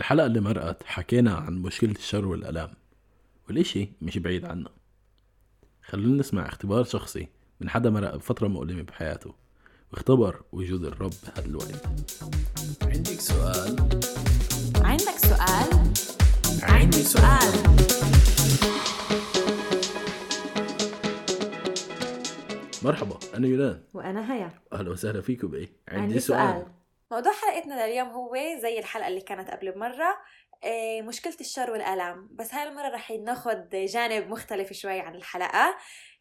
بالحلقة اللي مرقت حكينا عن مشكلة الشر والألام والإشي مش بعيد عنا خلونا نسمع اختبار شخصي من حدا مرق بفترة مؤلمة بحياته واختبر وجود الرب بهذا الوقت عندك سؤال؟ عندك سؤال؟ عندي سؤال. مرحبا أنا يونان. وأنا هيا. أهلا وسهلا فيكم بإيه عندي سؤال. موضوع حلقتنا لليوم هو زي الحلقة اللي كانت قبل بمرة إيه، مشكلة الشر والآلام بس هاي المرة رح ناخد جانب مختلف شوي عن الحلقة.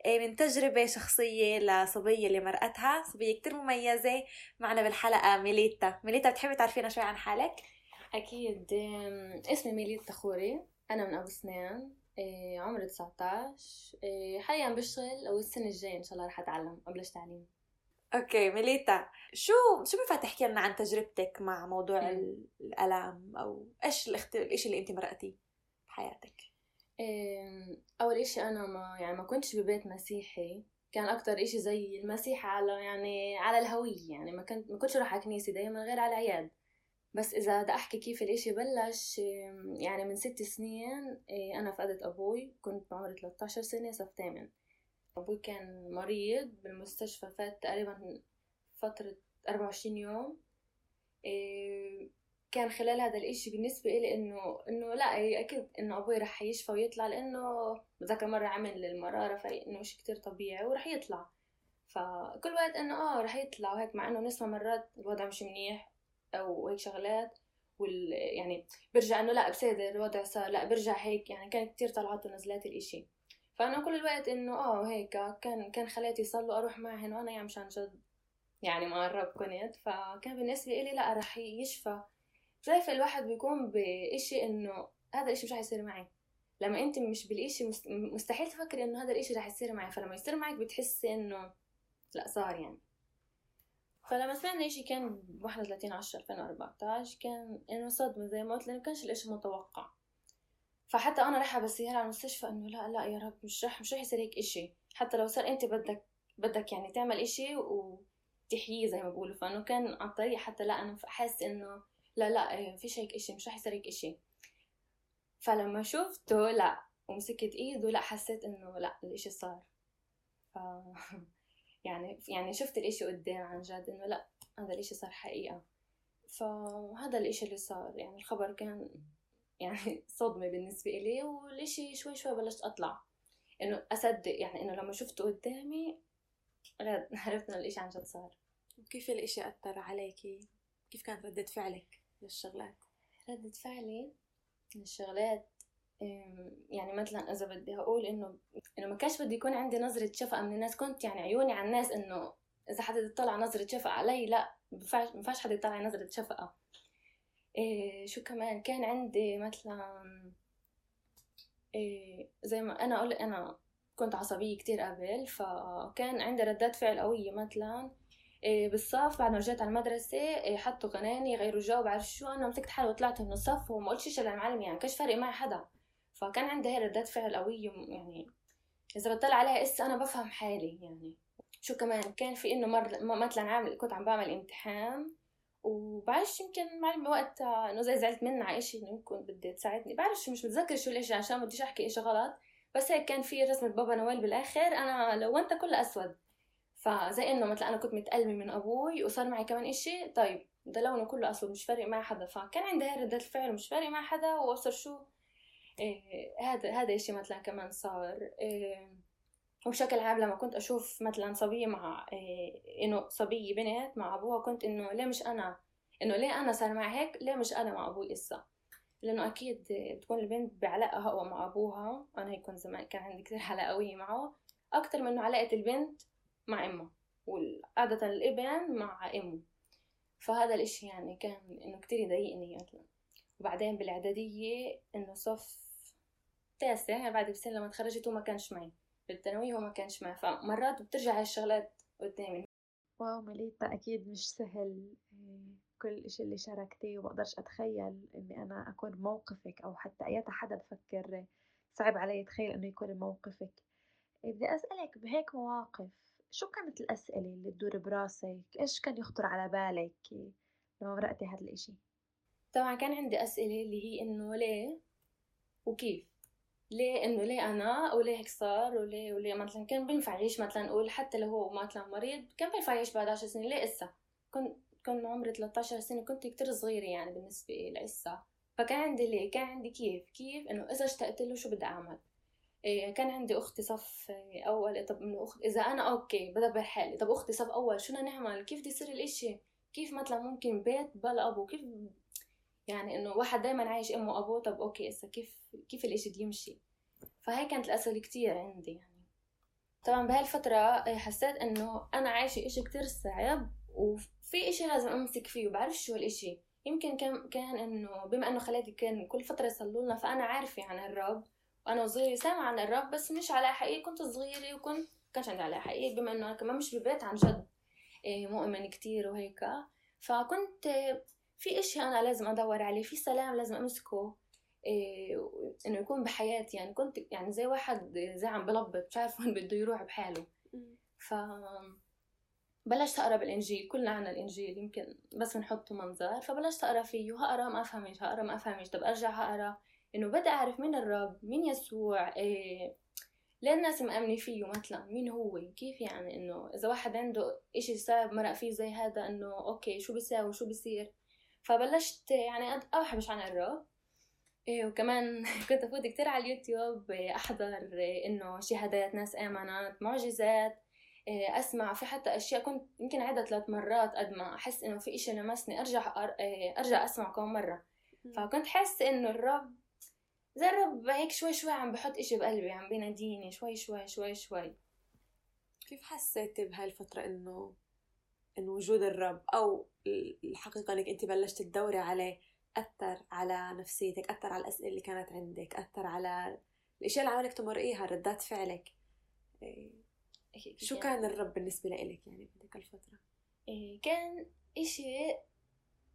إيه، من تجربة شخصية لصبية اللي مرقتها. صبية كتير مميزة. معنا بالحلقة ميليتا. ميليتا بتحبي تعرفينا شوي عن حالك؟ أكيد. اسمي ميليت تخوري أنا من أبو سنان. إيه، عمري 19 إيه، حاليا بشتغل أو السنة الجاية إن شاء الله رح أتعلم. أبلش تعليم. أوكي ميليتا شو شو بينفع تحكي لنا عن تجربتك مع موضوع الألام؟ أو إيش الاخت... الاشي اللي أنت مرقتيه بحياتك؟ أول إشي أنا ما يعني ما كنتش ببيت مسيحي. كان أكتر إشي زي المسيح على يعني على الهوية يعني ما كنت ما كنتش أروح على كنيسة دايما غير على العياد. بس إذا بدي أحكي كيف الإشي بلش يعني من ست سنين إيه، أنا فقدت أبوي كنت بعمري 13 سنة صف تامن. أبوي كان مريض بالمستشفى فات تقريبا فترة 24 يوم. إيه، كان خلال هذا الإشي بالنسبة إلي إنه إنه لا إيه، أكيد إنه أبوي رح يشفى ويطلع لأنه بذكر مرة عمل للمرارة فإنه إشي كتير طبيعي ورح يطلع. فكل وقت إنه آه رح يطلع وهيك مع إنه نسمع مرات الوضع مش منيح أو هيك شغلات. وال يعني برجع إنه لا بصير الوضع صار لا برجع هيك يعني كان كتير طلعات ونزلات الإشي. فأنا كل الوقت إنه آه هيك كان كان خالاتي يصلوا أروح معهن وأنا يعني مشان جد يعني مقرب كنت. فكان بالنسبة إلي لا رح يشفى. شايفة الواحد بيكون بإشي إنه هذا الإشي مش رح يصير معي. لما أنت مش بالإشي مست- مستحيل تفكري إنه هذا الإشي رح يصير معي. فلما يصير معك بتحسي إنه لا صار يعني. فلما سمعنا إشي كان ب 31 10 2014 كان إنه صدمة زي ما قلت لأنه كانش الإشي متوقع. فحتى أنا رايحة بالسيارة على المستشفى إنه لا لا يا رب مش رح مش رح يصير هيك إشي. حتى لو صار أنت بدك بدك يعني تعمل إشي وتحييه زي ما بقولوا فإنه كان على الطريق حتى لا أنا حاسة إنه لا لا إيه، فيش هيك إشي مش رح يصير هيك إشي. فلما شفته لا ومسكت إيده لا حسيت إنه لا الإشي صار. ف يعني يعني شفت الإشي قدام عن جد إنه لا هذا الإشي صار حقيقة. فهذا الإشي اللي صار يعني الخبر كان يعني صدمة بالنسبة إلي والإشي شوي شوي بلشت أطلع. إنه أصدق يعني إنه لما شفته قدامي عرفت إنه الإشي عن جد صار. وكيف الإشي أثر عليكي كيف كانت ردة فعلك للشغلات؟ ردة فعلي أم، يعني مثلا إذا بدي أقول إنه إنه ما كانش بدي يكون عندي نظرة شفقة من الناس. كنت يعني عيوني على الناس إنه إذا حدا يطلع نظرة شفقة علي لا ما ينفعش حدا يطلع نظرة شفقة إيه شو كمان؟ كان عندي مثلا إيه زي ما أنا أقول أنا كنت عصبية كتير قبل فكان عندي ردات فعل قوية مثلا. إيه بالصف بعد ما رجعت على المدرسة إيه حطوا قناني غيروا جو بعرف شو أنا مسكت حالي وطلعت من الصف وما قلتش شيء للمعلم يعني كانش فارق معي حدا. فكان عندي هي ردات فعل قوية يعني إذا بطلع عليها إسا أنا بفهم حالي يعني. شو كمان؟ كان في إنه مرة مثلا عامل كنت عم بعمل امتحان وبعرفش يمكن معلمة وقتها إنه زي زعلت منها على إشي إنه يمكن بدها تساعدني. بعرفش مش متذكر شو الإشي عشان بديش أحكي إشي غلط. بس هيك كان في رسمة بابا نويل بالآخر أنا لونتها كلها أسود. فزي إنه مثلا أنا كنت متألمة من أبوي وصار معي كمان إشي طيب ده لونه كله أسود مش فارق مع حدا. فكان عندي هاي ردة الفعل مش فارق مع حدا وأبصر شو إيه هذا إشي مثلا كمان صار إيه وبشكل عام لما كنت أشوف مثلا صبية مع إيه إنه صبية بنت مع أبوها كنت إنه ليه مش أنا؟ إنه ليه أنا صار معي هيك؟ ليه مش أنا مع أبوي إسا؟ لأنه أكيد بتكون البنت بعلاقة اقوى مع أبوها أنا هيك كنت زمان كان عندي كثير علاقة قوية معه. أكتر من علاقة البنت مع إمه وعادة الابن مع إمه. فهذا الإشي يعني كان إنه كتير يضايقني مثلا وبعدين بالإعدادية إنه صف تاسع يعني بعد بسنة لما تخرجت وما كانش معي. بالثانوية وما كانش معي فمرات بترجع هاي الشغلات قدامي واو مليتا أكيد مش سهل إيه، كل إشي اللي شاركتيه وبقدرش أتخيل إني أنا أكون موقفك أو حتى أياتا حدا بفكر صعب علي أتخيل إنه يكون موقفك إيه، بدي أسألك بهيك مواقف شو كانت الأسئلة اللي تدور براسك؟ إيش كان يخطر على بالك لما مرقتي هذا الإشي؟ طبعا كان عندي أسئلة اللي هي إنه ليه وكيف ليه إنه ليه أنا وليه هيك صار وليه وليه مثلا كان بينفع يعيش مثلا نقول حتى لو هو مثلا مريض كان بينفع يعيش بعد عشر سنين ليه إسا؟ كنت كان عمري 13 سنة كنت كتير صغيرة يعني بالنسبة لإسا فكان عندي ليه؟ كان عندي كيف؟ كيف إنه إذا اشتقت له شو بدي أعمل؟ إيه كان عندي أختي صف أول طب إنه أخت إذا أنا أوكي بدبر حالي طب أختي صف أول شو بدنا نعمل؟ كيف بدي يصير الإشي؟ كيف مثلا ممكن بيت بلا أبو؟ كيف يعني إنه واحد دايما عايش أمه وأبوه طب أوكي إسا كيف كيف الإشي دي يمشي؟ فهي كانت الأسئلة كتير عندي يعني. طبعا بهالفترة حسيت إنه أنا عايشة إشي كتير صعب وفي إشي لازم أمسك فيه وبعرف شو الإشي. يمكن كان كان إنه بما إنه خالاتي كان كل فترة يصلوا لنا فأنا عارفة عن الرب. وأنا وصغيرة سامعة عن الرب بس مش على حقيقي كنت صغيرة وكنت كانش عندي على حقيقي بما إنه أنا كمان مش ببيت عن جد إيه، مؤمن كتير وهيك فكنت في إشي أنا لازم أدور عليه في سلام لازم أمسكه إيه إنه يكون بحياتي. يعني كنت يعني زي واحد زي عم بلبط مش عارف وين بده يروح بحاله. ف بلشت أقرأ بالإنجيل كلنا عنا الإنجيل يمكن بس بنحطه منظر. فبلشت أقرأ فيه هقرا ما أفهمش هقرأ ما أفهمش. طب أرجع هقرأ. إنه بدي أعرف مين الرب مين يسوع إيه ليه الناس مأمنة فيه مثلا؟ مين هو؟ كيف يعني إنه إذا واحد عنده إشي صعب مرق فيه زي هذا إنه أوكي شو بيساوي؟ شو بيصير؟ فبلشت يعني ابحث عن الرب إيه وكمان كنت أفوت كتير على اليوتيوب أحضر إنه شهادات ناس آمنت معجزات. إيه، أسمع في حتى أشياء كنت يمكن عدة ثلاث مرات قد ما أحس إنه في إشي لمسني أرجع إيه، أرجع أسمع كم مرة. فكنت حاسة إنه الرب زي الرب هيك شوي شوي عم بحط إشي بقلبي عم بيناديني شوي شوي شوي شوي. كيف حسيتي بهاي الفترة إنه إنه وجود الرب أو الحقيقة إنك أنت بلشت تدوري عليه أثر على نفسيتك أثر على الأسئلة اللي كانت عندك أثر على الأشياء اللي عملك تمرقيها ردات فعلك شو كان الرب بالنسبة لإلك يعني بهذيك الفترة؟ إيه كان إشي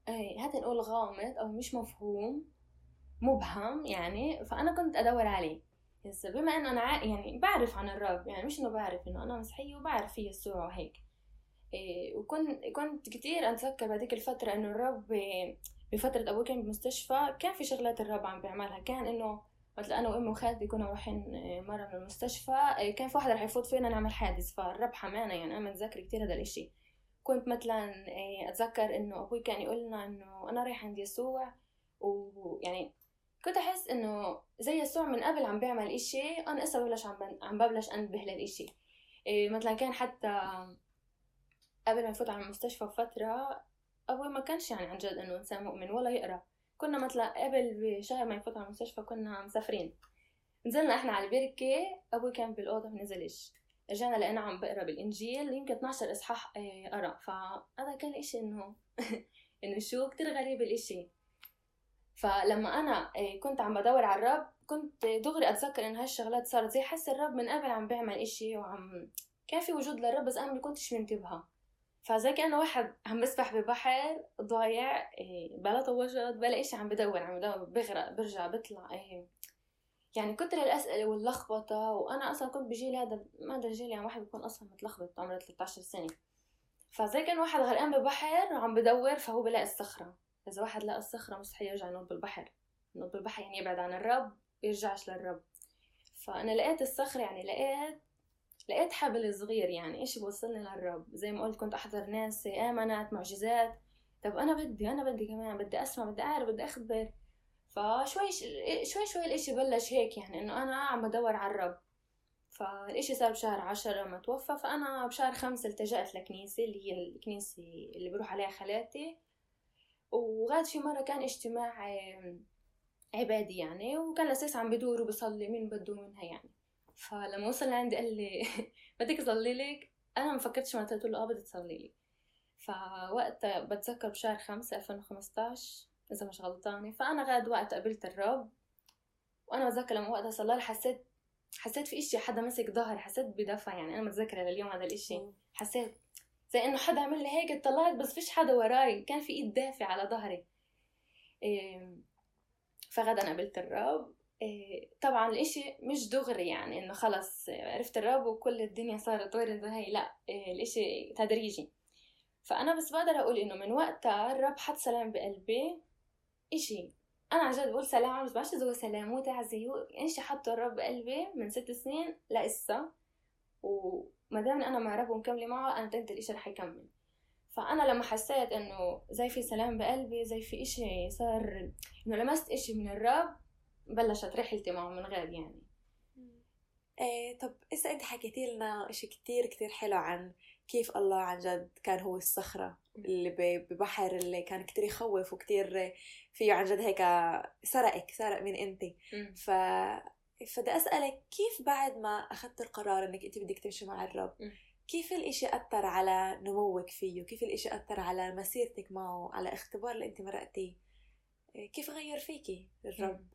إيه هات نقول غامض أو مش مفهوم مبهم يعني فأنا كنت أدور عليه هسه بما إنه أنا. يعني بعرف عن الرب يعني مش إنه بعرف إنه أنا مسيحية وبعرف في يسوع وهيك وكنت كنت كتير أتذكر بهذيك الفترة إنه الرب إيه بفترة أبوي كان بالمستشفى كان في شغلات الرب عم بيعملها. كان إنه مثلا أنا وأمي وخالتي كنا رايحين آه، مرة من المستشفى آه، كان في واحد رح يفوت فينا نعمل حادث فالرب حمانا. يعني أنا متذكرة كتير هذا الإشي. كنت مثلا أتذكر إنه أبوي كان يقول لنا إنه أنا رايح عند يسوع ويعني كنت أحس إنه زي يسوع من قبل عم بيعمل إشي أنا إسا ببلش عم ببلش أنتبه للإشي. مثلا كان حتى قبل ما يفوت على المستشفى بفترة أبوي ما كانش يعني عن جد إنه إنسان مؤمن ولا يقرأ. كنا مثلا قبل بشهر ما يفوت على المستشفى كنا مسافرين. نزلنا إحنا على البركة أبوي كان بالأوضة ما نزلش. رجعنا لقينا عم بقرأ بالإنجيل يمكن 12 إصحاح آه، قرأ. فهذا كان إشي إنه إنه شو كتير غريب الإشي. فلما أنا آه، كنت عم بدور على الرب كنت دغري أتذكر إنه هالشغلات صارت زي حس الرب من قبل عم بيعمل إشي وعم كان في وجود للرب بس أنا ما كنتش منتبهة. فزي كأنه واحد عم بسبح ببحر ضايع إيه، بلا طوشات بلا إشي عم بدور عم بدور بغرق برجع بطلع إيه. يعني كتر الأسئلة واللخبطة وأنا أصلا كنت بجيل هذا ما أدري جيل يعني واحد بيكون أصلا متلخبط عمره 13 سنة. فزي كان واحد غرقان ببحر وعم بدور فهو بلاقي الصخرة. إذا واحد لقى الصخرة مستحيل يرجع ينط بالبحر. ينط بالبحر يعني يبعد عن الرب يرجعش للرب. فأنا لقيت الصخرة يعني لقيت لقيت حبل صغير يعني إيش بوصلني للرب. زي ما قلت كنت أحضر ناس آمنت معجزات. طب أنا بدي أنا بدي كمان بدي أسمع بدي أعرف بدي أخبر. فشوي شوي شوي الإشي بلش هيك يعني إنه أنا عم بدور على الرب. فالإشي صار بشهر عشرة لما توفى فأنا بشهر خمسة التجأت لكنيسة اللي هي الكنيسة اللي بروح عليها خالاتي. وغاد في مرة كان اجتماع عبادي يعني وكان الأساس عم بدور وبصلي مين بده منها يعني. فلما وصل لعندي قال لي بدك اصلي لك أنا ما فكرتش ما قلت له آه بدي تصلي لي. فوقتها بتذكر بشهر خمسة 2015 إذا مش غلطانة. فأنا غاد وقت قابلت الرب. وأنا بتذكر لما وقتها صلى حسيت حسيت في إشي. حدا مسك ظهري حسيت بدفع يعني أنا متذكرة لليوم هذا الإشي. حسيت زي إنه حدا عمل لي هيك طلعت بس فيش حدا وراي. كان في إيد دافع على ظهري. إيه فغدا قابلت الرب. طبعا الاشي مش دغري يعني إنه خلص عرفت الرب وكل الدنيا صارت ورد وهي لا إيه، الإشي تدريجي. فأنا بس بقدر أقول إنه من وقتها الرب حط سلام بقلبي إشي. أنا عن جد بقول سلام بس بعرفش إذا هو سلام هو تعزي هو. إشي حطه الرب بقلبي من ست سنين لإسا وما دام أنا مع رب ومكملة معه أنا تنت الإشي رح يكمل. فأنا لما حسيت إنه زي في سلام بقلبي زي في إشي صار إنه لمست إشي من الرب بلشت رحلتي معه من غير يعني. إيه طب إذا أنت حكيتي لنا إشي كتير كتير حلو عن كيف الله عن جد كان هو الصخرة اللي ببحر اللي كان كتير يخوف وكتير فيه عن جد هيك سرقك سرق من مم. ف فبدي أسألك كيف بعد ما أخذت القرار إنك أنت بدك تمشي مع الرب. كيف الإشي أثر على نموك فيه؟ كيف الإشي أثر على مسيرتك معه على اختبار اللي أنت مرقتيه؟ إيه، كيف غير فيكي الرب؟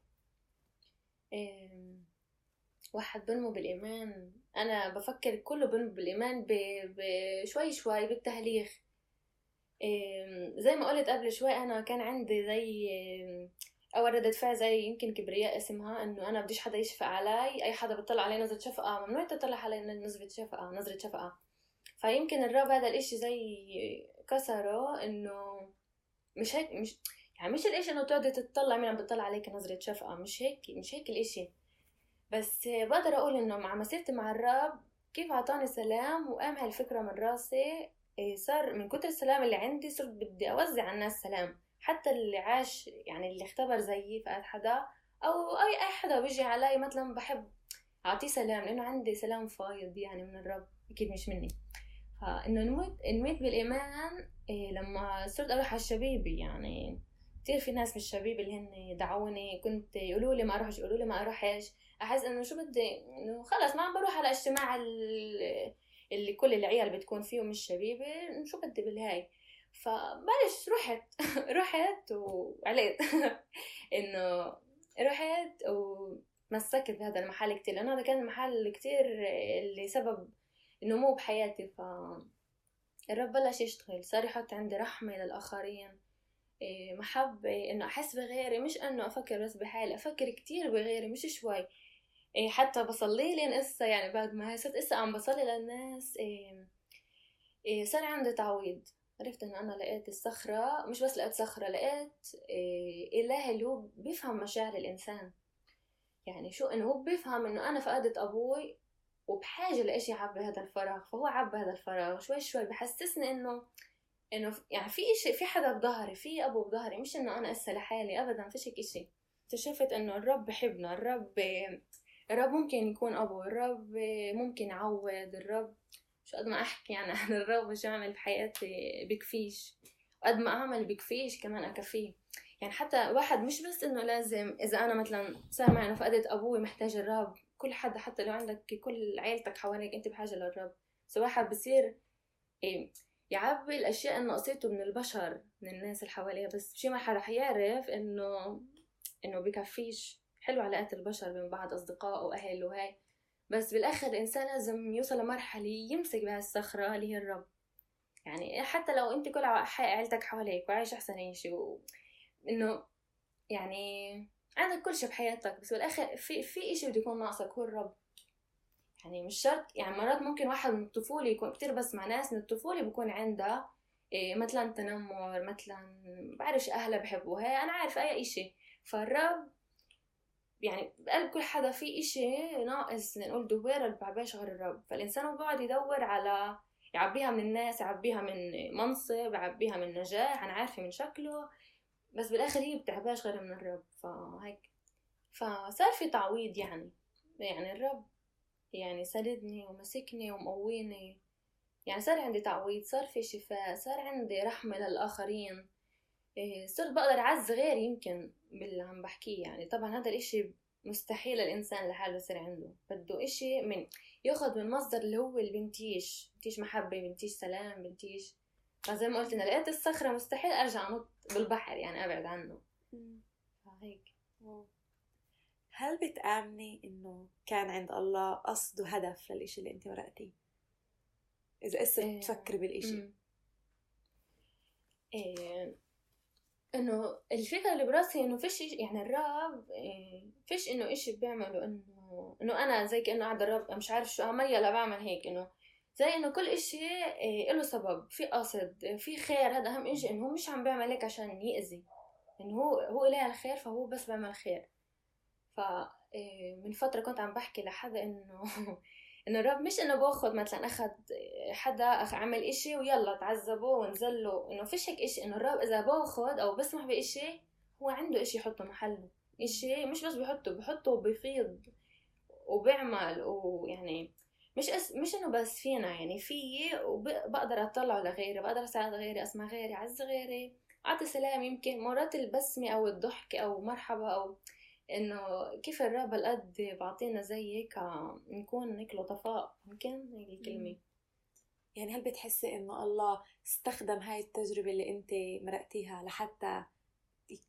واحد بنمو بالإيمان. أنا بفكر كله بنمو بالإيمان بشوي شوي بالتهليخ زي ما قلت قبل شوي أنا كان عندي زي أول ردة فعل زي يمكن كبرياء اسمها إنه أنا بديش حدا يشفق علي. أي حدا بيطلع علي نظرة شفقة ممنوع تطلع علي نظرة شفقة نظرة شفقة. فيمكن الرب هذا الإشي زي كسره إنه مش هيك مش يعني مش الإشي إنه تقعدي تطلع مين عم بتطلع عليك نظرة شفقة مش هيك مش هيك الإشي. بس بقدر أقول إنه مع مسيرتي مع الرب كيف أعطاني سلام وقام هالفكرة من راسي إيه صار من كتر السلام اللي عندي صرت بدي أوزع على الناس سلام. حتى اللي عاش يعني اللي اختبر زيي فقد حدا أو أي أي حدا بيجي علي مثلا بحب أعطيه سلام لأنه عندي سلام فايض يعني من الرب أكيد مش مني. فإنه نموت نميت بالإيمان إيه لما صرت أروح على الشبيبي يعني. كتير في ناس بالشبيب اللي هن دعوني كنت يقولوا لي ما أروحش يقولوا لي ما أروحش. أحس إنه شو بدي؟ إنه خلص ما عم بروح على اجتماع ال- اللي كل العيال بتكون فيه مش شبيبه شو بدي بالهاي؟ فبلش رحت رحت وعليت إنه رحت ومسكت بهذا المحل كتير لأنه هذا كان المحل كتير اللي سبب نمو بحياتي. ف الرب بلش يشتغل صار يحط عندي رحمة للآخرين. محبة إنه أحس بغيري مش إنه أفكر بس بحالي أفكر كتير بغيري مش شوي. إيه، حتى بصلي لين إسا يعني بعد ما صرت إسا عم بصلي للناس إيه، إيه، صار عندي تعويض. عرفت إنه أنا لقيت الصخرة مش بس لقيت صخرة لقيت إيه، إله اللي هو بيفهم مشاعر الإنسان. يعني شو إنه هو بيفهم إنه أنا فقدت أبوي وبحاجة لإشي يعبي هذا الفراغ فهو عبى هذا الفراغ. شوي شوي بحسسني إنه إنه يعني في اشي في حدا بظهري في أبو بظهري مش إنه أنا اسا لحالي ابدا فيش هيك إشي. اكتشفت إنه الرب بحبنا الرب الرب ممكن يكون أبو الرب ممكن يعوض الرب شو قد ما أحكي يعني عن الرب شو اعمل بحياتي بكفيش. وقد ما أعمل بكفيش كمان أكفيه. يعني حتى واحد مش بس إنه لازم إذا أنا مثلا صار معي إنه فقدت أبوي محتاج الرب كل حدا حتى لو عندك كل عيلتك حواليك أنت بحاجة للرب. بس واحد بصير إيه يعبي الأشياء اللي نقصته من البشر من الناس اللي حواليه. بس بشي مرحلة رح يعرف إنه إنه بكفيش حلو علاقات البشر بين بعض أصدقاء وأهل وهاي. بس بالآخر الإنسان لازم يوصل لمرحلة يمسك بهالصخرة اللي هي الرب. يعني حتى لو أنت كل ع- عيلتك حواليك وعايش أحسن شيء و... إنه يعني عندك كل شيء بحياتك. بس بالآخر في في إشي بده يكون ناقصك هو الرب. يعني مش شرط يعني مرات ممكن واحد من الطفولة يكون كتير بس مع ناس من الطفولة بيكون عندها إيه مثلا تنمر مثلا بعرفش أهلها بحبوها هي أنا عارفة أي إشي. فالرب يعني بقلب كل حدا في إشي ناقص نقول دويرة اللي بعباش غير الرب. فالإنسان هو بيقعد يدور على يعبيها من الناس يعبيها من منصب يعبيها من نجاح أنا عارفة من شكله بس بالآخر هي بتعباش غير من الرب. فهيك. فصار في تعويض يعني يعني الرب يعني سندني ومسكني ومقويني. يعني صار عندي تعويض صار في شفاء صار عندي رحمة للآخرين. إيه، صرت بقدر أعز غيري يمكن باللي عم بحكيه. يعني طبعا هذا الإشي مستحيل الإنسان لحاله يصير عنده. بده إشي من ياخد من مصدر اللي هو اللي بنتيش. بنتيش محبة بنتيش سلام بنتيش. فزي ما قلت أنا لقيت الصخرة مستحيل أرجع أنط بالبحر يعني أبعد عنه. فهيك. هل بتآمني إنه كان عند الله قصد وهدف للإشي اللي أنت مرقتيه؟ إذا قصة إيه. تفكري بالإشي. إيه إنه الفكرة اللي براسي إنه فيش إشي- يعني الرب إيه فيش إنه إشي بيعمله انه إنه أنا زي كأنه قاعد الرب مش عارف شو أعمل يلا بعمل هيك إنه زي إنه كل إشي إيه له سبب في قصد في خير هذا أهم إشي إنه هو مش عم بيعمل هيك عشان يأذي إنه هو هو إله الخير فهو بس بيعمل خير ف إيه، من فترة كنت عم بحكي لحدا إنه إنه الرب مش إنه باخذ مثلا اخذ حدا أخ عمل إشي ويلا تعذبوا ونزلوا إنه فيش هيك إشي. إنه الرب إذا باخذ أو بسمح بإشي هو عنده إشي يحطه محله. إشي مش بس بحطه بحطه وبيفيض وبيعمل ويعني مش أس... مش إنه بس فينا. يعني في وبقدر أطلعه لغيري بقدر أساعد غيري أسمع غيري أعز غيري أعطي سلام يمكن مرات البسمة أو الضحك أو مرحبا أو إنه كيف الرب هالقد بعطينا زي هيك نكون هيك لطفاء يمكن هيك الكلمة؟ يعني هل بتحسي إنه الله استخدم هاي التجربة اللي أنت مرقتيها لحتى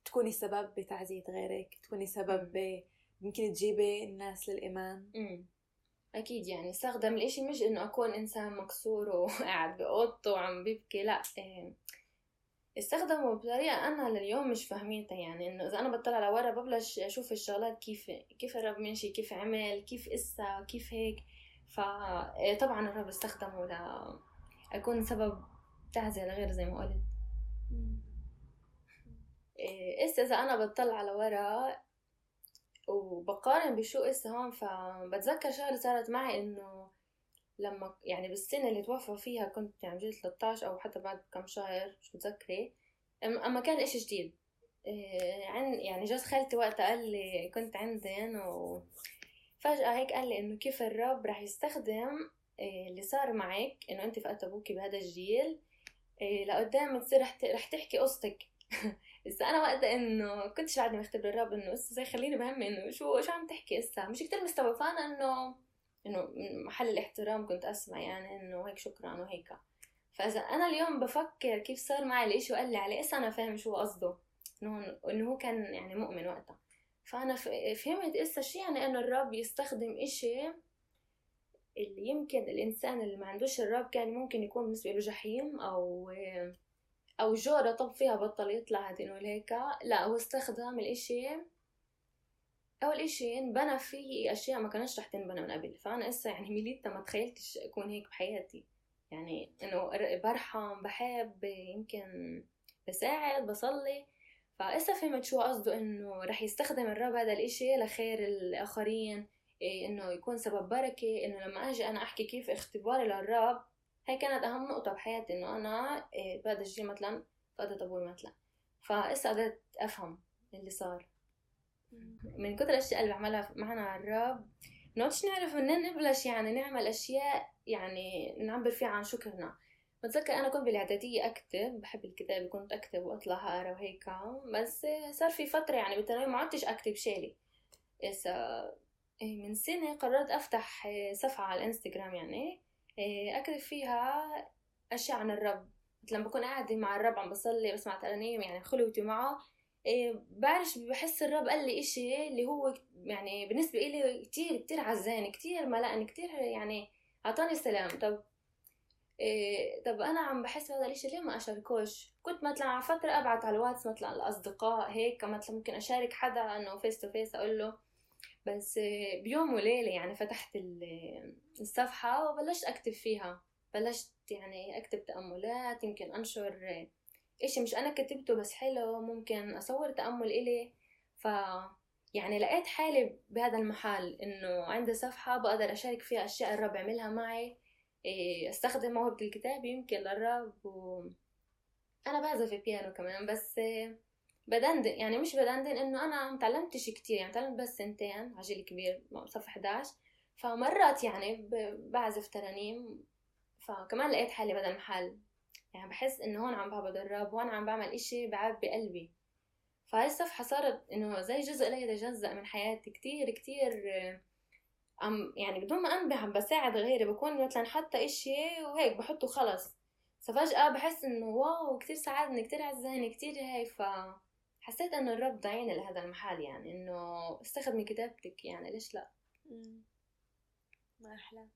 تكوني سبب بتعزية غيرك تكوني سبب يمكن تجيبي الناس للإيمان؟ مم. أكيد يعني استخدم الإشي مش إنه أكون إنسان مكسور وقاعد بأوضته وعم بيبكي لأ إيه استخدموا بطريقة أنا لليوم مش فاهمينها يعني إنه إذا أنا بطلع لورا ببلش أشوف الشغلات كيف كيف الرب ماشي كيف عمل كيف إسا كيف هيك. فطبعا الرب استخدمه ل أكون سبب تعزية لغير زي ما قلت. إسا إذا أنا بطلع لورا وبقارن بشو إسا هون فبتذكر شغلة صارت معي إنه لما يعني بالسنة اللي توفى فيها كنت يعني جيت 13 أو حتى بعد كم شهر مش متذكرة. أما كان إشي جديد. إيه، عن يعني جوز خالتي وقتها قال لي كنت عندن وفجأة هيك قال لي إنه كيف الرب رح يستخدم إيه، اللي صار معك إنه أنت فقدت أبوكي بهذا الجيل. إيه، لقدام تصير رح تحكي قصتك. بس أنا وقتها إنه كنتش بعدني مختبر الرب إنه إسا زي خليني بهمي إنه شو شو عم تحكي إسا؟ مش كتير مستوعبة فانا إنه إنه من محل الاحترام كنت أسمع يعني إنه هيك شكرا وهيك. فإذا أنا اليوم بفكر كيف صار معي الإشي وقال لي عليه اسا أنا فاهم شو قصده. إنه إنه هو كان يعني مؤمن وقتها. فأنا فهمت اسا شو يعني إنه الرب يستخدم إشي اللي يمكن الإنسان اللي ما عندوش الرب كان ممكن يكون بالنسبة له جحيم أو أو جورة طب فيها بطل يطلع هدين هيك لا هو استخدم الإشي أول إشي انبنى فيه أشياء ما كانش رح تنبنى من قبل. فأنا إسا يعني ميليتا ما تخيلتش أكون هيك بحياتي. يعني إنه برحم بحب يمكن بساعد بصلي. فإسا فهمت شو قصده إنه رح يستخدم الرب هذا الإشي لخير الآخرين إيه إنه يكون سبب بركة إنه لما أجي أنا أحكي كيف اختباري للرب هاي كانت أهم نقطة بحياتي إنه أنا إيه بعد الجي مثلا فقدت أبوي مثلا. فإسا قدرت أفهم اللي صار. من كتر الأشياء اللي بعملها معنا الرب نقعدش نعرف منين نبلش يعني نعمل أشياء يعني نعبر فيها عن شكرنا. بتذكر أنا كنت بالإعدادية أكتب بحب الكتابة كنت أكتب واطلع اقرا وهيك بس صار في فترة يعني بالثانوية ما عدتش أكتب شيلي إسا إيه، من سنة قررت أفتح صفحة على الإنستغرام يعني إيه، أكتب فيها أشياء عن الرب لما بكون قاعدة مع الرب عم بصلي بسمع ترانيم يعني خلوتي معه. إيه بعرف بحس الرب قال لي إشي اللي هو يعني بالنسبة إلي كتير كتير عزاني كتير ملأني كتير يعني أعطاني سلام طب إيه طب أنا عم بحس بهذا الإشي ليه ما أشاركوش؟ كنت مثلا على فترة أبعت على الواتس مثلا الأصدقاء هيك مثلا ممكن أشارك حدا إنه face to face أقول له. بس بيوم وليلة يعني فتحت الصفحة وبلشت أكتب فيها. بلشت يعني أكتب تأملات يمكن أنشر إشي مش أنا كتبته بس حلو ممكن أصور تأمل إلي. ف يعني لقيت حالي بهذا المحل إنه عندي صفحة بقدر أشارك فيها أشياء الرب عملها معي. إيه، استخدم موهبة الكتاب يمكن للرب و... أنا بعزف بيانو كمان بس بدندن يعني مش بدندن إنه أنا متعلمتش كتير يعني تعلمت بس سنتين عجل كبير صف 11 فمرات يعني بعزف ترانيم. فكمان لقيت حالي بدل محل يعني بحس انه هون عم بعبد الرب وهون عم بعمل إشي بعبي قلبي فهاي الصفحة صارت إنه زي جزء لا يتجزأ من حياتي كتير كتير عم يعني بدون ما أنبه عم بساعد غيري بكون مثلا حتى إشي وهيك بحطه خلص. ففجأة بحس إنه واو كتير ساعدني كتير عزاني كتير هاي ف حسيت إنه الرب دعيني لهذا المحل يعني إنه استخدمي كتابتك يعني ليش لا؟ ما أحلى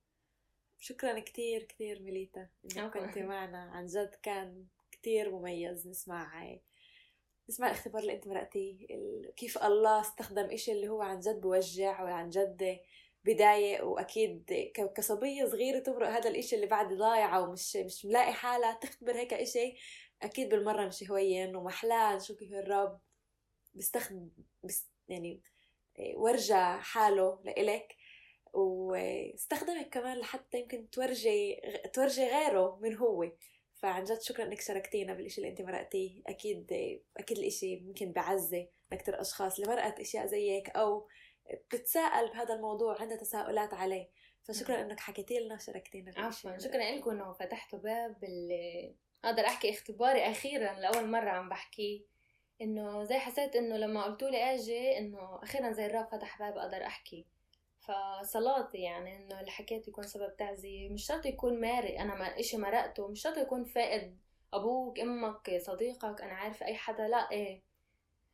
شكرا كتير كتير ميليتا إنك كنتي معنا. عن جد كان كتير مميز. نسمع نسمع الاختبار اللي أنت مرقتيه كيف الله استخدم إشي اللي هو عن جد بوجع وعن جد بداية. وأكيد كصبية صغيرة تمرق هذا الإشي اللي بعد ضايعة ومش مش ملاقي حالها تختبر هيك إشي. أكيد بالمرة مش هوين ومحلاه نشوف كيف الرب بيستخدم بس يعني ورجى حاله لإلك. واستخدمك كمان لحتى يمكن تورجي تورجي غيره من هو. فعن جد شكرا إنك شاركتينا بالشيء اللي أنت مرقتيه. أكيد أكيد الإشي ممكن بعزي لاكثر أشخاص اللي مرقت أشياء زيك أو بتتساءل بهذا الموضوع عندها تساؤلات عليه. فشكرا إنك حكيتي لنا وشاركتينا عفوا. شكرا لكم إنه فتحتوا باب اللي أقدر أحكي اختباري أخيرا لأول مرة عم بحكيه إنه زي حسيت إنه لما قلتوا لي آجي إنه أخيرا زي الراب فتح باب أقدر أحكي. فصلاتي يعني إنه اللي حكيت يكون سبب تعزية. مش شرط يكون مارق أنا ما اشي مرقته. مش شرط يكون فائد أبوك أمك صديقك أنا عارفة أي حدا. لا إيه.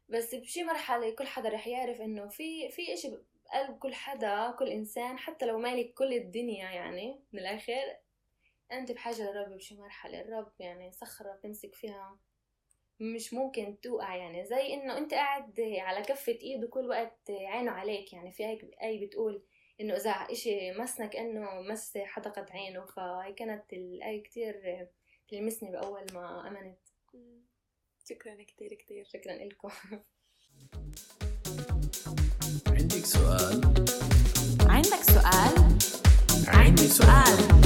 بس بشي مرحلة كل حدا رح يعرف إنه في في إشي بقلب كل حدا كل إنسان حتى لو مالك كل الدنيا يعني من الآخر أنت بحاجة للرب. بشي مرحلة الرب يعني صخرة بتمسك فيها. مش ممكن توقع يعني زي إنه أنت قاعد على كفة ايد وكل وقت عينه عليك يعني في هيك أي بتقول إنه إذا إشي مسنك إنه مس حدقة عينه فهي كانت الاي كتير تلمسني بأول ما أمنت. شكرا كتير كتير. شكرا لكم عندك سؤال؟ عندك سؤال؟ عندي سؤال.